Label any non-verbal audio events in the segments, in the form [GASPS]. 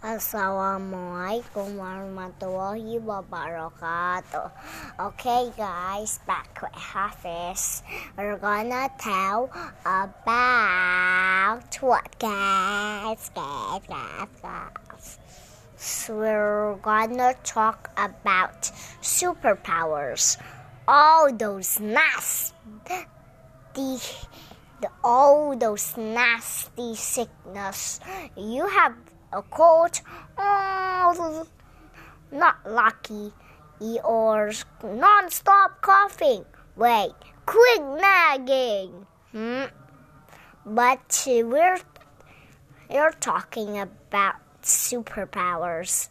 Assalamualaikum warahmatullahi wabarakatuh. Okay, guys, back with Hafiz. We're gonna tell about what, guys? Guys, guys, guys. So we're gonna talk about superpowers. All those nasty the, all those nasty sickness. You have a cold, oh, not lucky, or non-stop coughing. Wait, quick nagging. Hmm? But we're you're talking about superpowers.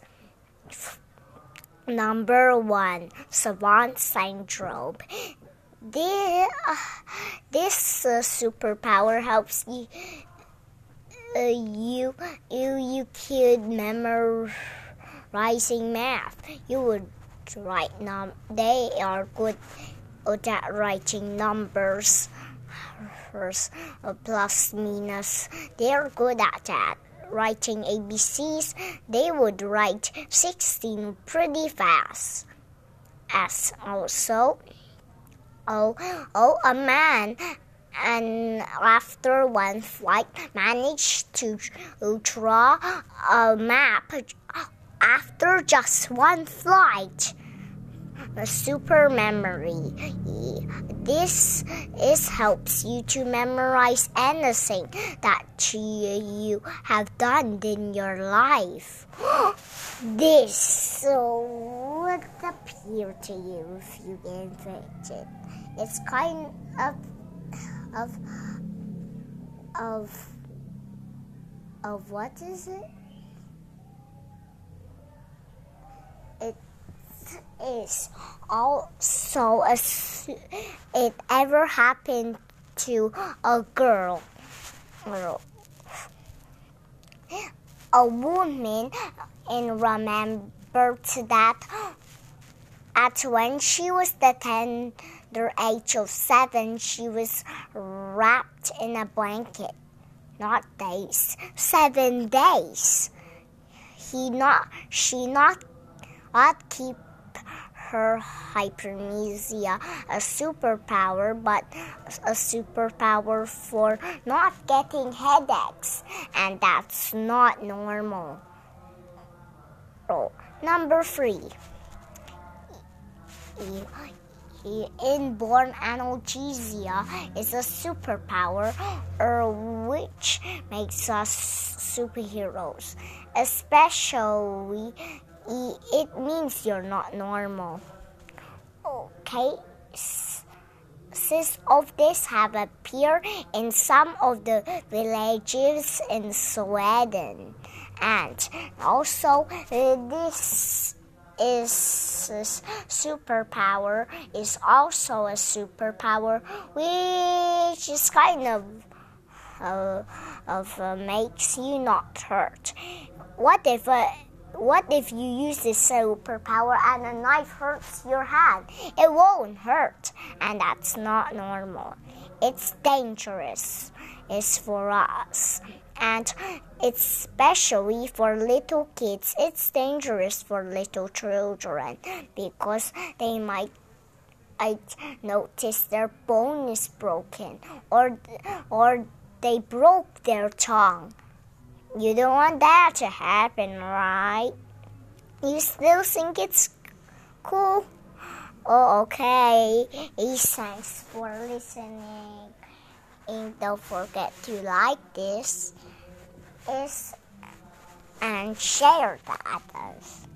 Number one, savant syndrome. This, uh, this uh, superpower helps you, uh, you, you, you could memorizing math. You would write num. They are good at writing numbers, uh, plus, minus. They are good at that. Writing ABCs, they would write 16 pretty fast. As also, oh, oh, a man and after one flight managed to draw a map after just one flight. A super memory. This is helps you to memorize anything that you have done in your life. [GASPS] This would appear to you if you invent it it's kind of of of of what is it? It is also a it ever happened to a girl. girl. A woman and remembered that at when she was the ten the age of seven, she was wrapped in a blanket. Not days, seven days. He not, she not, not keep her hypermnesia a superpower, but a superpower for not getting headaches, and that's not normal. Oh, number three inborn analgesia is a superpower er, which makes us superheroes. Especially, it means you're not normal. Okay? Cases of this have appeared in some of the villages in Sweden. And also, this is superpower is also a superpower, which is kind of uh, of uh, makes you not hurt. What if uh, what if you use this superpower and a knife hurts your hand? It won't hurt, and that's not normal. It's dangerous. It's for us and it's especially for little kids it's dangerous for little children because they might I notice their bone is broken or or they broke their tongue. You don't want that to happen, right? You still think it's cool? Oh, okay. Thanks for listening. And don't forget to like this is and share to others.